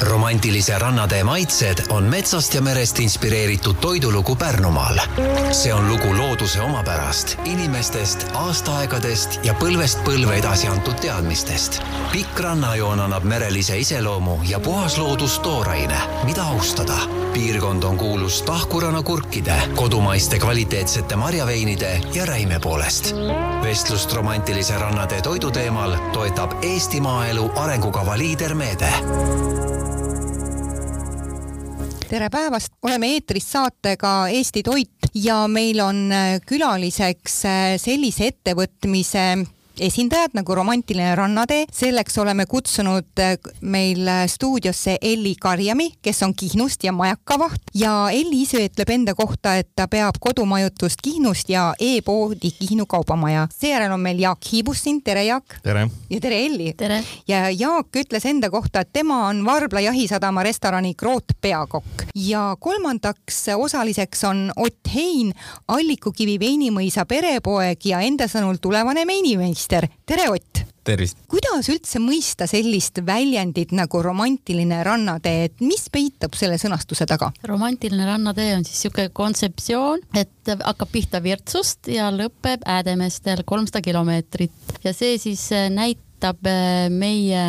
romantilise rannatee maitsed on metsast ja merest inspireeritud toidulugu Pärnumaal. see on lugu looduse omapärast, inimestest, aastaaegadest ja põlvest põlve edasi antud teadmistest. pikk rannajoon annab merelise iseloomu ja puhas loodus tooraine, mida austada. piirkond on kuulus tahkuranna kurkide, kodumaiste kvaliteetsete marjaveinide ja räime poolest. vestlust romantilise rannatee toidu teemal toetab Eesti Maaelu arengukava liidermeede tere päevast, oleme eetris saatega Eesti Toit ja meil on äh, külaliseks äh, sellise ettevõtmise esindajad nagu Romantiline rannatee. selleks oleme kutsunud äh, meil stuudiosse Elli Karjami, kes on Kihnust ja majakavaht ja Elli ise ütleb enda kohta, et ta peab kodumajutust Kihnust ja e-poodi Kihnu kaubamaja. seejärel on meil Jaak Hiibus siin, tere Jaak! tere! ja tere Elli! tere! ja Jaak ütles enda kohta, et tema on Varbla jahisadama restorani Kroot peakokk ja kolmandaks osaliseks on Ott Hein, Allikukivi veinimõisa perepoeg ja enda sõnul tulevane veinimeister. tere, Ott! tervist! kuidas üldse mõista sellist väljendit nagu romantiline rannatee, et mis peitub selle sõnastuse taga? romantiline rannatee on siis niisugune kontseptsioon, et hakkab pihta Virtsust ja lõpeb Häädemeestel kolmsada kilomeetrit ja see siis näitab meie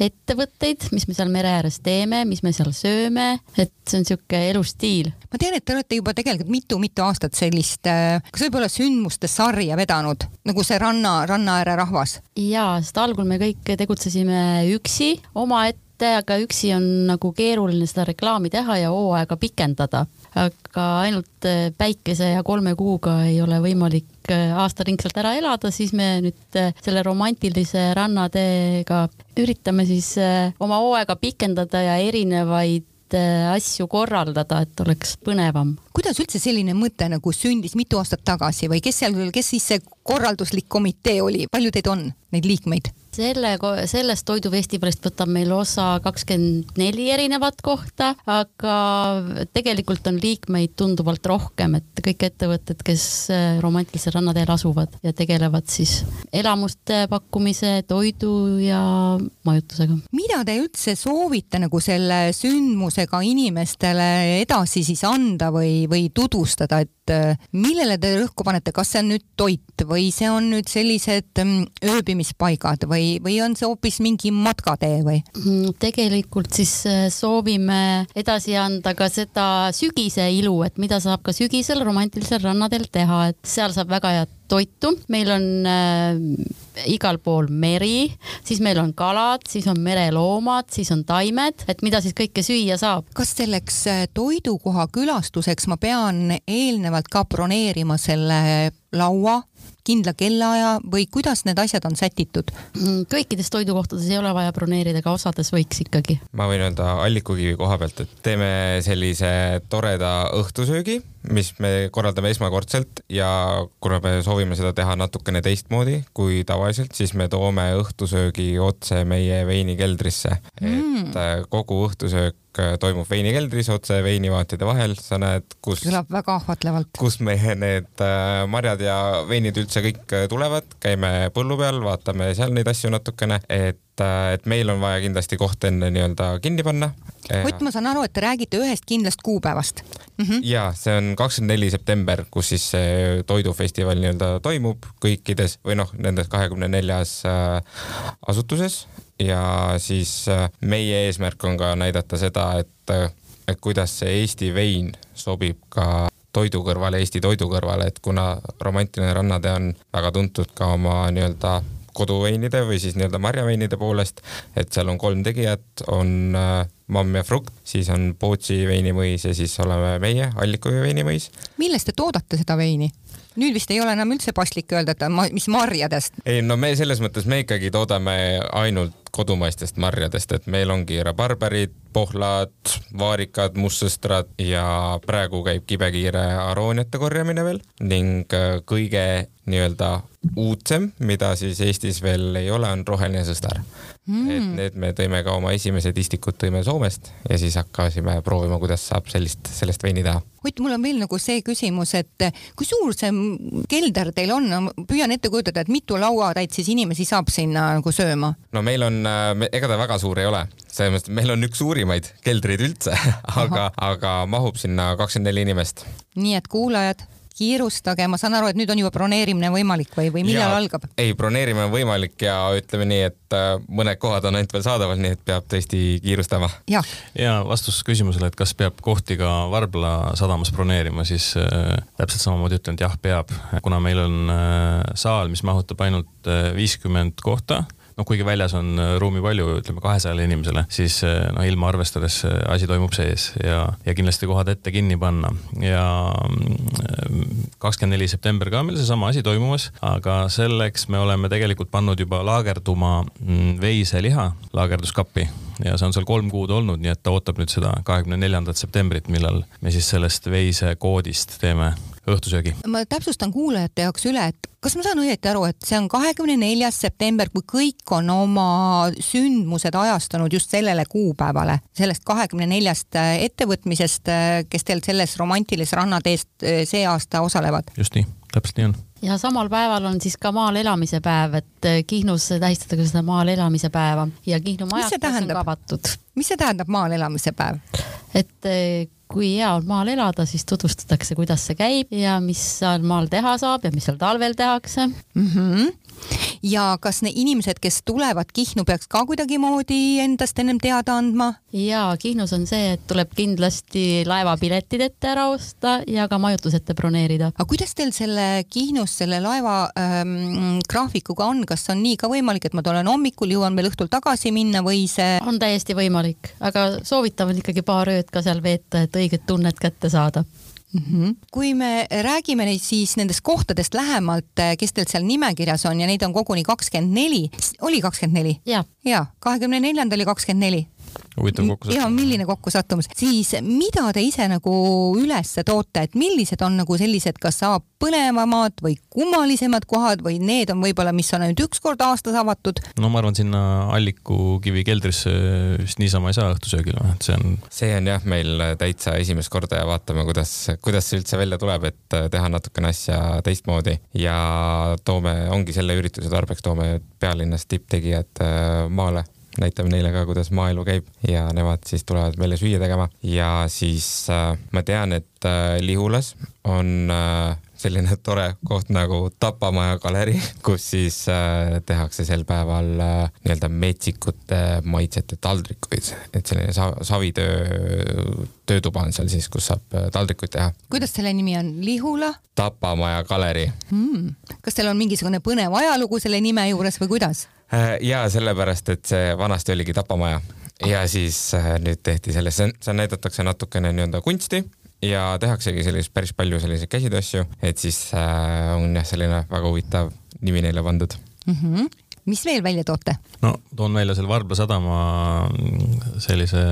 ettevõtteid, mis me seal mere ääres teeme, mis me seal sööme, et see on niisugune elustiil. ma tean, et te olete juba tegelikult mitu-mitu aastat sellist, kas võib-olla sündmuste sarja vedanud, nagu see ranna, ranna ääre rahvas? jaa, sest algul me kõik tegutsesime üksi, omaette, aga üksi on nagu keeruline seda reklaami teha ja hooaega pikendada. aga ainult päikese ja kolme kuuga ei ole võimalik aastaringselt ära elada, siis me nüüd selle romantilise rannateega üritame siis oma hooaega pikendada ja erinevaid asju korraldada, et oleks põnevam. kuidas üldse selline mõte nagu sündis mitu aastat tagasi või kes seal, kes siis see korralduslik komitee oli, palju teid on, neid liikmeid? Selle, sellest toidufestivalist võtab meil osa kakskümmend neli erinevat kohta, aga tegelikult on liikmeid tunduvalt rohkem, et kõik ettevõtted, kes romantilisel rannateel asuvad ja tegelevad siis elamuste pakkumise, toidu ja majutusega. mida te üldse soovite nagu selle sündmusega inimestele edasi siis anda või, või tutvustada, et millele te rõhku panete, kas see on nüüd toit või see on nüüd sellised ööbimispaigad või või, või on see hoopis mingi matkatee või? tegelikult siis soovime edasi anda ka seda sügise ilu, et mida saab ka sügisel romantilisel rannadel teha, et seal saab väga head toitu, meil on äh, igal pool meri, siis meil on kalad, siis on mereloomad, siis on taimed, et mida siis kõike süüa saab. kas selleks toidukoha külastuseks ma pean eelnevalt ka broneerima selle laua, kindla kellaaja või kuidas need asjad on sätitud? kõikides toidukohtades ei ole vaja broneerida, aga osades võiks ikkagi. ma võin öelda Allikukivi koha pealt, et teeme sellise toreda õhtusöögi, mis me korraldame esmakordselt ja kuna me soovime seda teha natukene teistmoodi kui tavaliselt, siis me toome õhtusöögi otse meie veinikeldrisse mm., et kogu õhtusöök toimub veinikeldris otse veinivaatide vahel, sa näed, kus. kõlab väga ahvatlevalt. kus meie need marjad ja veinid üldse kõik tulevad, käime põllu peal, vaatame seal neid asju natukene, et et meil on vaja kindlasti koht enne nii-öelda kinni panna. Ott, ma saan aru, et te räägite ühest kindlast kuupäevast mm. -hmm. ja see on kakskümmend neli september, kus siis see toidufestival nii-öelda toimub kõikides või noh, nendes kahekümne neljas asutuses ja siis meie eesmärk on ka näidata seda, et, et kuidas see Eesti vein sobib ka toidu kõrvale, Eesti toidu kõrvale, et kuna romantiline rannatee on väga tuntud ka oma nii-öelda koduveinide või siis nii-öelda marjaveinide poolest, et seal on kolm tegijat, on Mamm ja Frukt, siis on Pootsi veinimõis ja siis oleme meie, Allikuvi veinimõis. millest te toodate seda veini? nüüd vist ei ole enam üldse paslik öelda, et ma, mis marjadest. ei no me selles mõttes me ikkagi toodame ainult kodumaistest marjadest, et meil ongi rabarberid, pohlad, vaarikad, mustsõstrad ja praegu käib kibekiire arooniate korjamine veel ning kõige nii-öelda uudsem, mida siis Eestis veel ei ole, on roheline sõstar mm.. et need me tõime ka oma esimesed istikud tõime Soomest ja siis hakkasime proovima, kuidas saab sellist, sellest veini teha. Ott, mul on veel nagu see küsimus, et kui suur see kelder teil on, püüan ette kujutada, et mitu lauatäit siis inimesi saab sinna nagu sööma? no meil on äh, ega ta väga suur ei ole, selles mõttes, et meil on üks suurimaid keldreid üldse, aga, aga mahub sinna kakskümmend neli inimest. nii et kuulajad kiirustage, ma saan aru, et nüüd on juba broneerimine võimalik või, või millal ja, algab? ei, broneerimine on võimalik ja ütleme nii, et äh, mõned kohad on ainult veel saadaval, nii et peab tõesti kiirustama. ja, ja vastus küsimusele, et kas peab kohti ka Varbla sadamas broneerima, siis äh, täpselt samamoodi ütlen, et jah, peab, kuna meil on äh, saal, mis mahutab ainult äh, viiskümmend äh, kohta noh, kuigi väljas on äh, ruumi palju, ütleme kahesajale inimesele, siis noh, ilma arvestades äh, asi toimub sees ja, ja kindlasti kohad ette kinni panna. Ja mm, kakskümmend neli september ka meil seesama asi toimumas, aga selleks me oleme tegelikult pannud juba laagerduma mm, veiseliha laagerduskappi. Ja see on seal kolm kuud olnud, nii et ta ootab nüüd seda kahekümne neljandat septembrit, millal me siis sellest veisekoodist teeme õhtusöögi. ma täpsustan kuulajate jaoks üle, et kas ma saan õieti aru, et see on kahekümne neljas september, kui kõik on oma sündmused ajastanud just sellele kuupäevale, sellest kahekümne neljast äh, ettevõtmisest, äh, kes teil selles romantilises rannateest äh, see aasta osalevad? just nii, täpselt nii on ja samal päeval on siis ka maal elamise päev, et Kihnus tähistatakse seda maal elamise päeva ja Kihnu majakas on ka avatud. mis see tähendab, maal elamise päev? et kui hea on maal elada, siis tutvustatakse, kuidas see käib ja mis seal maal teha saab ja mis seal talvel tehakse mm. -hmm ja kas need inimesed, kes tulevad Kihnu, peaks ka kuidagimoodi endast ennem teada andma? ja Kihnus on see, et tuleb kindlasti laevapiletid ette ära osta ja ka majutus ette broneerida. aga kuidas teil selle Kihnus selle laeva ähm, graafikuga on, kas on nii ka võimalik, et ma tulen hommikul, jõuan veel õhtul tagasi minna või see? on täiesti võimalik, aga soovitav on ikkagi paar ööd ka seal veeta, et õiget tunnet kätte saada mm. -hmm. kui me räägime neid siis nendest kohtadest lähemalt, eh, kes teil seal nimekirjas on ja neid on koguni kakskümmend neli, oli kakskümmend neli? ja, kahekümne neljandal oli kakskümmend neli huvitav kokkusattumus. ja milline kokkusattumus, siis mida te ise nagu üles toote, et millised on nagu sellised, kas saab põnevamad või kummalisemad kohad või need on võib-olla, mis on ainult üks kord aastas avatud? no ma arvan, sinna Alliku kivi keldrisse vist niisama ei saa õhtusöögile, et see on. see on jah, meil täitsa esimest korda ja vaatame, kuidas, kuidas see üldse välja tuleb, et teha natukene asja teistmoodi ja toome, ongi selle ürituse tarbeks toome pealinnast tipptegijad äh, maale näitame neile ka, kuidas maaelu käib ja nemad siis tulevad meile süüa tegema ja siis äh, ma tean, et äh, Lihulas on äh, selline tore koht nagu Tapamaja galerii, kus siis äh, tehakse sel päeval äh, nii-öelda metsikute maitsete taldrikuid, et selline sa savitöö, töötuba on seal siis, kus saab äh, taldrikuid teha. kuidas selle nimi on, Lihula? Tapamaja galerii hmm.. kas teil on mingisugune põnev ajalugu selle nime juures või kuidas? Äh, ja sellepärast, et see vanasti oligi tapamaja ja siis äh, nüüd tehti sellest, seal näidatakse natukene nii-öelda kunsti ja tehaksegi sellist päris palju selliseid käsitööasju, et siis äh, on jah, selline väga huvitav nimi neile pandud mm. -hmm mis veel välja toote? no toon välja selle Varbla sadama sellise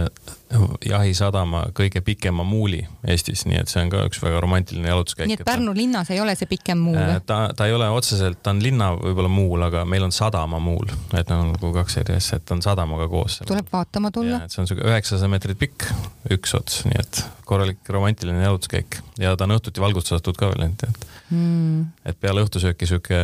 jahisadama kõige pikema muuli Eestis, nii et see on ka üks väga romantiline jalutuskäik. nii et Pärnu linnas ei ole see pikem muul? Äh, ta, ta ei ole otseselt, ta on linna võib-olla muul, aga meil on sadama muul, et on nagu kaks eri asja, et ta on sadamaga koos. tuleb vaatama tulla. see on siuke üheksasada meetrit pikk, üks ots, nii et korralik romantiline jalutuskäik ja ta on õhtuti valgustatud ka veel, et mm., et peale õhtusööki sihuke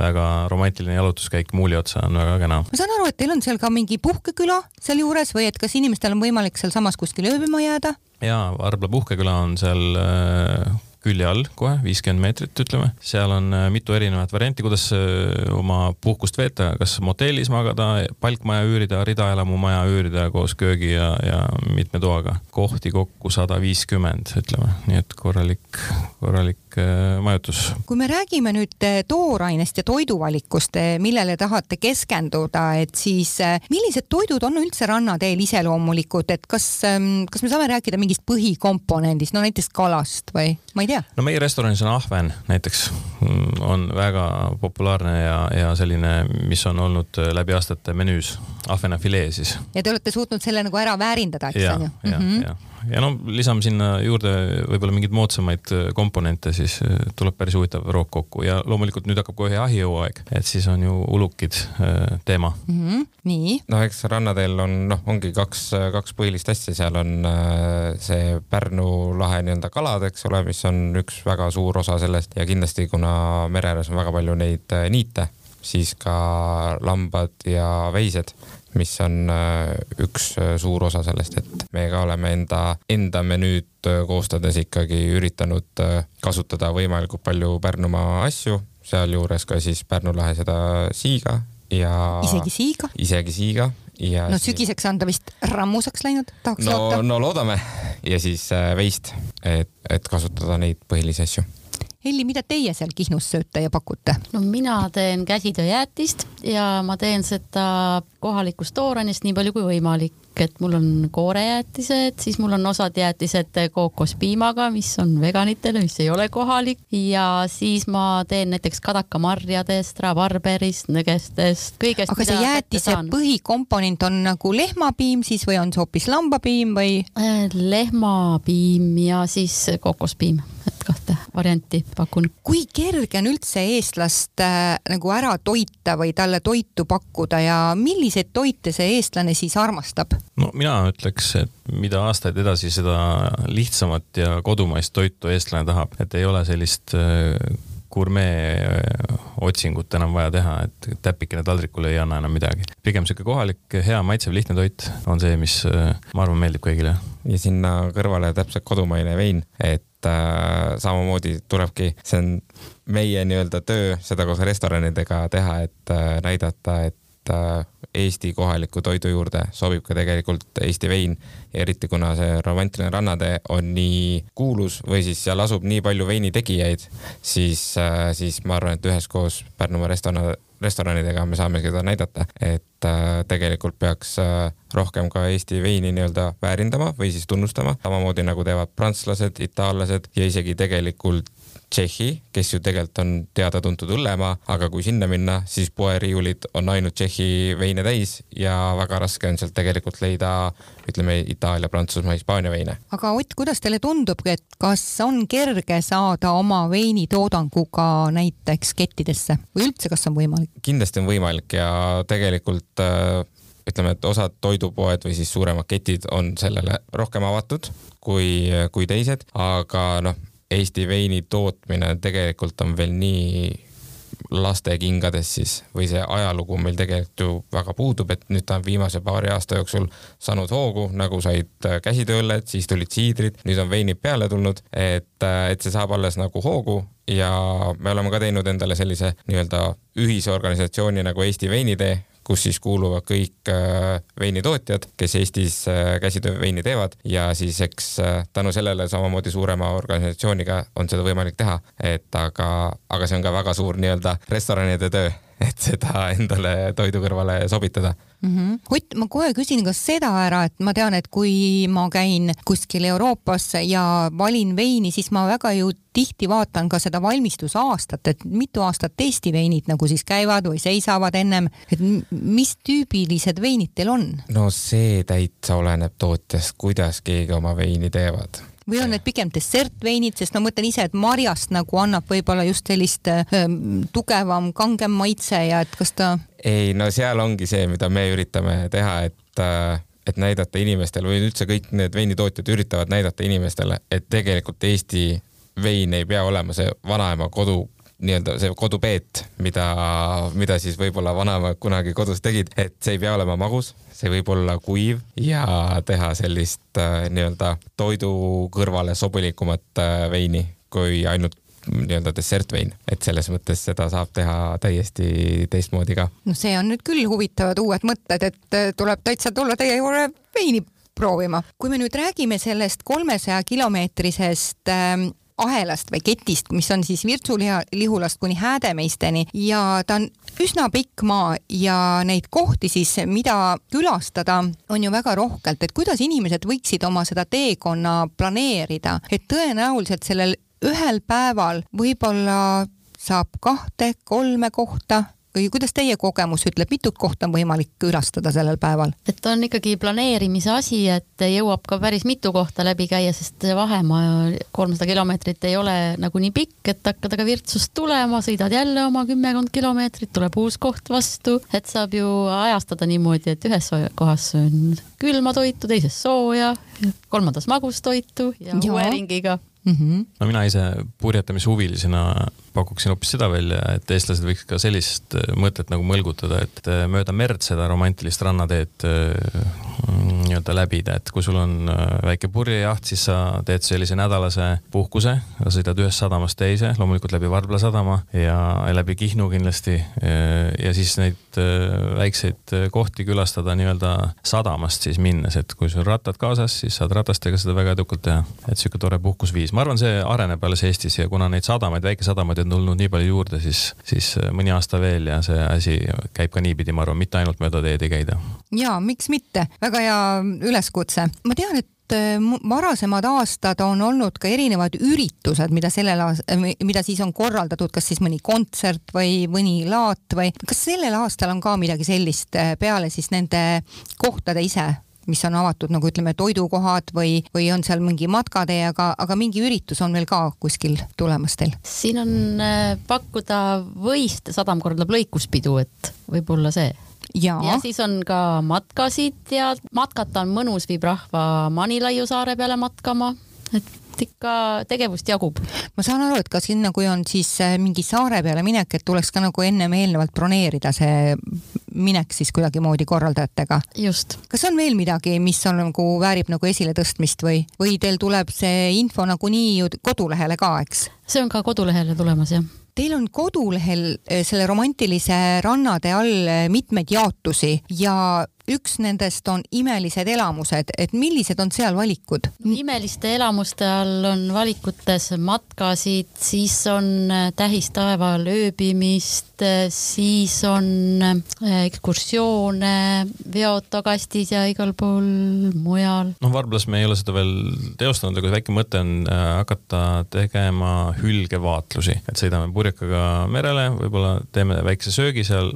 väga romantiline jalutuskäik muuli otsa on väga kena. ma saan aru, et teil on seal ka mingi puhkeküla sealjuures või et kas inimestel on võimalik sealsamas kuskil ööbima jääda? jaa, Varbla puhkeküla on seal äh, külje all kohe, viiskümmend meetrit, ütleme. seal on äh, mitu erinevat varianti, kuidas äh, oma puhkust veeta, kas motellis magada, palkmaja üürida, ridaelamumaja üürida koos köögi ja, ja mitme toaga. kohti kokku sada viiskümmend, ütleme, nii et korralik, korralik äh, majutus. kui me räägime nüüd toorainest ja toiduvalikust, millele tahate keskenduda, et siis millised toidud on üldse rannateel iseloomulikud, et kas, ähm, kas me saame rääkida mingist põhikomponendist, no näiteks kalast või ma ei tea? No meie restoranis on ahven näiteks, mm, on väga populaarne ja, ja selline, mis on olnud läbi aastate menüüs, ahvenafilee siis. ja te olete suutnud selle nagu ära väärindada, eks on ju? ja, ja, ja no lisame sinna juurde võib-olla mingeid moodsamaid äh, komponente, siis äh, tuleb päris huvitav rook kokku ja loomulikult nüüd hakkab kohe jahihooaeg, et siis on ju ulukid äh, teema mm. -hmm. nii. no eks rannateel on, noh, ongi kaks, kaks põhilist asja, seal on see Pärnu lahe nii-öelda kalad, eks ole, mis on üks väga suur osa sellest ja kindlasti, kuna mere ääres on väga palju neid niite, siis ka lambad ja veised mis on äh, üks äh, suur osa sellest, et me ka oleme enda, enda menüüd koostades ikkagi üritanud kasutada võimalikult palju Pärnumaa asju, sealjuures ka siis Pärnu lahe seda siiga ja. isegi siiga? isegi siiga ja. no sügiseks on ta vist rammuseks läinud, tahaks no, loota. no loodame ja siis veist, et, et kasutada neid põhilisi asju Elli, mida teie seal Kihnus sööte ja pakute? no mina teen käsitööjäätist ja ma teen seda kohalikust toorainest nii palju kui võimalik, et mul on koorejäätised, siis mul on osad jäätised kookospiimaga, mis on veganitele, mis ei ole kohalik ja siis ma teen näiteks kadakamarjadest, rabarberist, nõgestest, kõigest. aga see jäätise põhikomponent on nagu lehmapiim siis või on see hoopis lambapiim või? Äh, lehmapiim ja siis kookospiim et kahte varianti pakun. kui kerge on üldse eestlast äh, nagu ära toita või talle toitu pakkuda ja milliseid toite see eestlane siis armastab? no mina ütleks, et mida aastaid edasi, seda lihtsamat ja kodumaist toitu eestlane tahab, et ei ole sellist äh, gurmee äh, otsingut enam vaja teha, et täpikene taldrikule ei anna enam midagi. pigem sihuke kohalik, hea maitsev, lihtne toit on see, mis äh, ma arvan, meeldib kõigile. ja sinna kõrvale täpselt kodumaine vein, et äh, samamoodi tulebki, see on meie nii-öelda töö seda koos restoranidega teha, et äh, näidata, et äh, Eesti kohaliku toidu juurde sobib ka tegelikult Eesti vein. Eriti kuna see romantiline rannatee on nii kuulus või siis seal asub nii palju veinitegijaid, siis, äh, siis ma arvan, et üheskoos Pärnumaa restoran, restoranidega me saame seda näidata, et äh, tegelikult peaks rohkem ka Eesti veini nii-öelda väärindama või siis tunnustama, samamoodi nagu teevad prantslased, itaallased ja isegi tegelikult Tšehhi, kes ju tegelikult on teada-tuntud õllemaa, aga kui sinna minna, siis poeriiulid on ainult Tšehhi veine täis ja väga raske on sealt tegelikult leida, ütleme, Itaalia, Prantsusmaa, Hispaania veine. aga Ott, kuidas teile tundub, et kas on kerge saada oma veinitoodanguga näiteks kettidesse või üldse, kas on võimalik? kindlasti on võimalik ja tegelikult äh, ütleme, et osad toidupoed või siis suuremad ketid on sellele rohkem avatud kui, kui teised, aga noh Eesti veini tootmine tegelikult on veel nii laste kingades siis või see ajalugu meil tegelikult ju väga puudub, et nüüd ta on viimase paari aasta jooksul saanud hoogu, nagu said käsitööõlled, siis tulid siidrid, nüüd on veinid peale tulnud, et, et see saab alles nagu hoogu ja me oleme ka teinud endale sellise nii-öelda ühise organisatsiooni nagu Eesti Veinitee, kus siis kuuluvad kõik äh, veinitootjad, kes Eestis äh, käsitööveini teevad. Ja siis eks äh, tänu sellele samamoodi suurema organisatsiooniga on seda võimalik teha, et aga, aga see on ka väga suur nii-öelda restoranide töö, et seda endale toidu kõrvale sobitada mm. -hmm. Ott, ma kohe küsin ka seda ära, et ma tean, et kui ma käin kuskil Euroopas ja valin veini, siis ma väga ju tihti vaatan ka seda valmistusaastat, et mitu aastat testiveinid nagu siis käivad või seisavad ennem, et mis tüübilised veinid teil on? no see täitsa oleneb tootjast, kuidas keegi oma veini teevad või on need pigem dessertveinid, sest ma mõtlen ise, et marjast nagu annab võib-olla just sellist äh, tugevam, kangem maitse ja et kas ta. ei, no seal ongi see, mida me üritame teha, et äh, et näidata inimestele või üldse kõik need veinitootjad üritavad näidata inimestele, et tegelikult Eesti vein ei pea olema see vanaema kodu nii-öelda see kodupeet, mida, mida siis võib-olla vanaemad kunagi kodus tegid, et see ei pea olema magus, see võib olla kuiv ja teha sellist äh, nii-öelda toidu kõrvale sobilikumat äh, veini kui ainult nii-öelda dessertvein, et selles mõttes seda saab teha täiesti teistmoodi ka. no see on nüüd küll huvitavad uued mõtted, et äh, tuleb täitsa tulla teie juurde veini proovima. kui me nüüd räägime sellest kolmesaja kilomeetrisest ähm, ahelast või ketist, mis on siis Virtsu-Lihulast kuni Häädemeisteni. Ja ta on üsna pikk maa ja neid kohti siis, mida külastada, on ju väga rohkelt, et kuidas inimesed võiksid oma seda teekonna planeerida, et tõenäoliselt sellel ühel päeval võib-olla saab kahte-kolme kohta või kuidas teie kogemus ütleb, mitut kohta on võimalik külastada sellel päeval? et on ikkagi planeerimise asi, et jõuab ka päris mitu kohta läbi käia, sest vahemaa kolmsada kilomeetrit ei ole nagu nii pikk, et hakkad aga Virtsust tulema, sõidad jälle oma kümmekond kilomeetrit, tuleb uus koht vastu, et saab ju ajastada niimoodi, et ühes kohas söön külma toitu, teises sooja, kolmandas magustoitu ja, ja. uue ringiga mm. -hmm. no mina ise purjetamishuvilisena pakuksin hoopis seda välja, et eestlased võiks ka sellist äh, mõtet nagu mõlgutada, et äh, mööda merd seda romantilist rannateed äh, nii-öelda läbida, et kui sul on väike purjejaht, siis sa teed sellise nädalase puhkuse, sõidad ühest sadamast teise, loomulikult läbi Varbla sadama ja läbi Kihnu kindlasti. ja siis neid väikseid kohti külastada nii-öelda sadamast siis minnes, et kui sul rattad kaasas, siis saad ratastega seda väga edukalt teha. et sihuke tore puhkusviis, ma arvan, see areneb alles Eestis ja kuna neid sadamaid, väikesadamaid on tulnud nii palju juurde, siis, siis äh, mõni aasta veel ja see asi käib ka niipidi, ma arvan, mitte ainult mööda teed ei käida. ja miks mitte, väga hea üleskutse. ma tean, et äh, varasemad aastad on olnud ka erinevad üritused, mida sellel aastal, mida siis on korraldatud, kas siis mõni kontsert või mõni laat või kas sellel aastal on ka midagi sellist äh, peale siis nende kohtade ise mis on avatud nagu ütleme, toidukohad või, või on seal mingi matkatee, aga, aga mingi üritus on veel ka kuskil tulemas teil? siin on äh, pakkuda võist sadam korraldab lõikuspidu, et võib-olla see ja. ja siis on ka matkasid ja matkata on mõnus, viib rahva Manilaiu saare peale matkama, et ikka tegevust jagub. ma saan aru, et ka sinna, kui on siis äh, mingi saare peale minek, et tuleks ka nagu ennem eelnevalt broneerida see minek siis kuidagimoodi korraldajatega. just. kas on veel midagi, mis on nagu, väärib nagu esiletõstmist või, või teil tuleb see info nagunii ju kodulehele ka, eks? see on ka kodulehele tulemas, jah Teil on kodulehel äh, selle romantilise rannade all äh, mitmeid jaotusi ja üks nendest on imelised elamused, et millised on seal valikud? imeliste elamuste all on valikutes matkasid, siis on äh, tähistaeval ööbimist, siis on ekskursioone veotokastis ja igal pool mujal. noh, Varblas me ei ole seda veel teostanud, aga väike mõte on hakata tegema hülgevaatlusi, et sõidame purjekaga merele, võib-olla teeme väikse söögi seal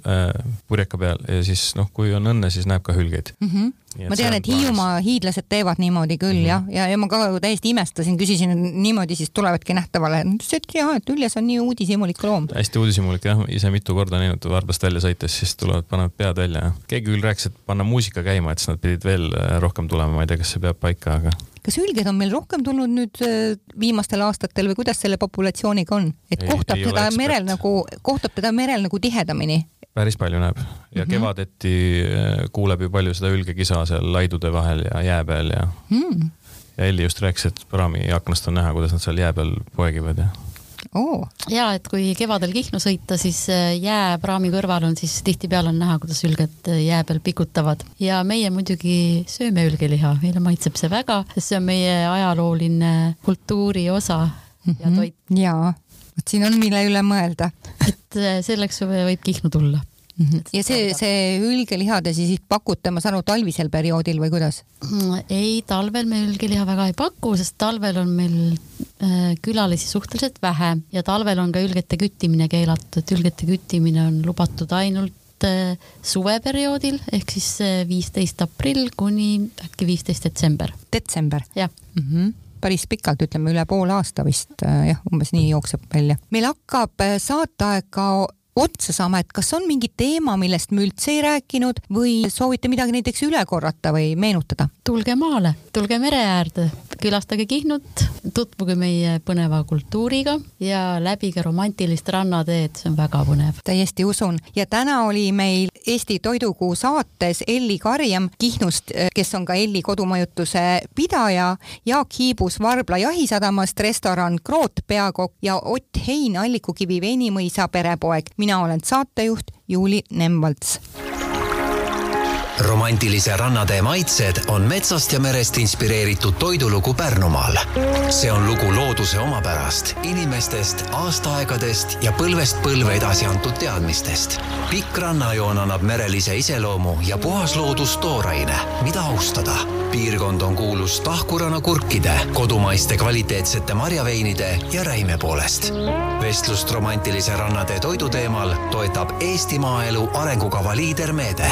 purjeka peal ja siis noh, kui on õnne, siis näeb ka hülgeid mm. -hmm ma tean, et Hiiumaa hiidlased teevad niimoodi küll mm -hmm. jah, ja, ja ma ka täiesti imestasin, küsisin niimoodi siis tulevadki nähtavale, ütles, et jaa, et Üljas on nii uudishimulik loom. hästi uudishimulik jah, ise mitu korda näinud Varbast välja sõites, siis tulevad, panevad pead välja. keegi küll rääkis, et panna muusika käima, et siis nad pidid veel äh, rohkem tulema, ma ei tea, kas see peab paika, aga kas hülged on meil rohkem tulnud nüüd äh, viimastel aastatel või kuidas selle populatsiooniga on, et ei, kohtab ei teda merel nagu, kohtab teda merel nagu tihedamini? päris palju näeb ja mm -hmm. kevadeti äh, kuuleb ju palju seda ülgekisa seal laidude vahel ja jää peal ja mm. ja Elli just rääkis, et praami aknast on näha, kuidas nad seal jää peal poegivad ja oh.. ja et kui kevadel Kihnu sõita, siis äh, jää praami kõrval on, siis tihtipeale on näha, kuidas ülged äh, jää peal pikutavad ja meie muidugi sööme ülgeliha, meile maitseb see väga, sest see on meie ajalooline kultuuri osa ja mhm. toit mm. -hmm. jaa, vot siin on, mille üle mõelda. et selleks võib Kihnu tulla mm. -hmm. Ja see, see ülgeliha te siis pakute, ma saan aru, talvisel perioodil või kuidas? Mm, ei, talvel me ülgeliha väga ei paku, sest talvel on meil äh, külalisi suhteliselt vähe ja talvel on ka ülgete küttimine keelatud, et ülgete küttimine on lubatud ainult äh, suveperioodil ehk siis äh, viisteist aprill kuni äkki viisteist detsember. detsember? jah mm. -hmm päris pikalt, ütleme üle poole aasta vist jah, umbes nii jookseb välja. meil hakkab saateaeg ka otsa saama, et kas on mingi teema, millest me üldse ei rääkinud või soovite midagi näiteks üle korrata või meenutada? tulge maale, tulge mere äärde, külastage Kihnut, tutvuge meie põneva kultuuriga ja läbige romantilist rannateed, see on väga põnev. täiesti usun ja täna oli meil Eesti Toidukuu saates Elli Karjem Kihnust, kes on ka Elli kodumajutuse pidaja, Jaak Hiibus Varbla jahisadamast, restoran Kroot peakokk ja Ott Hein Allikukivi veinimõisa perepoeg. mina olen saatejuht Juuli Nemvalts romantilise rannatee maitsed on metsast ja merest inspireeritud toidulugu Pärnumaal. see on lugu looduse omapärast, inimestest, aastaaegadest ja põlvest põlve edasi antud teadmistest. pikk rannajoon annab merelise iseloomu ja puhas loodus tooraine, mida austada. piirkond on kuulus tahkurana kurkide, kodumaiste kvaliteetsete marjaveinide ja räime poolest. vestlust romantilise rannatee toidu teemal toetab Eesti Maaelu arengukava liidermeede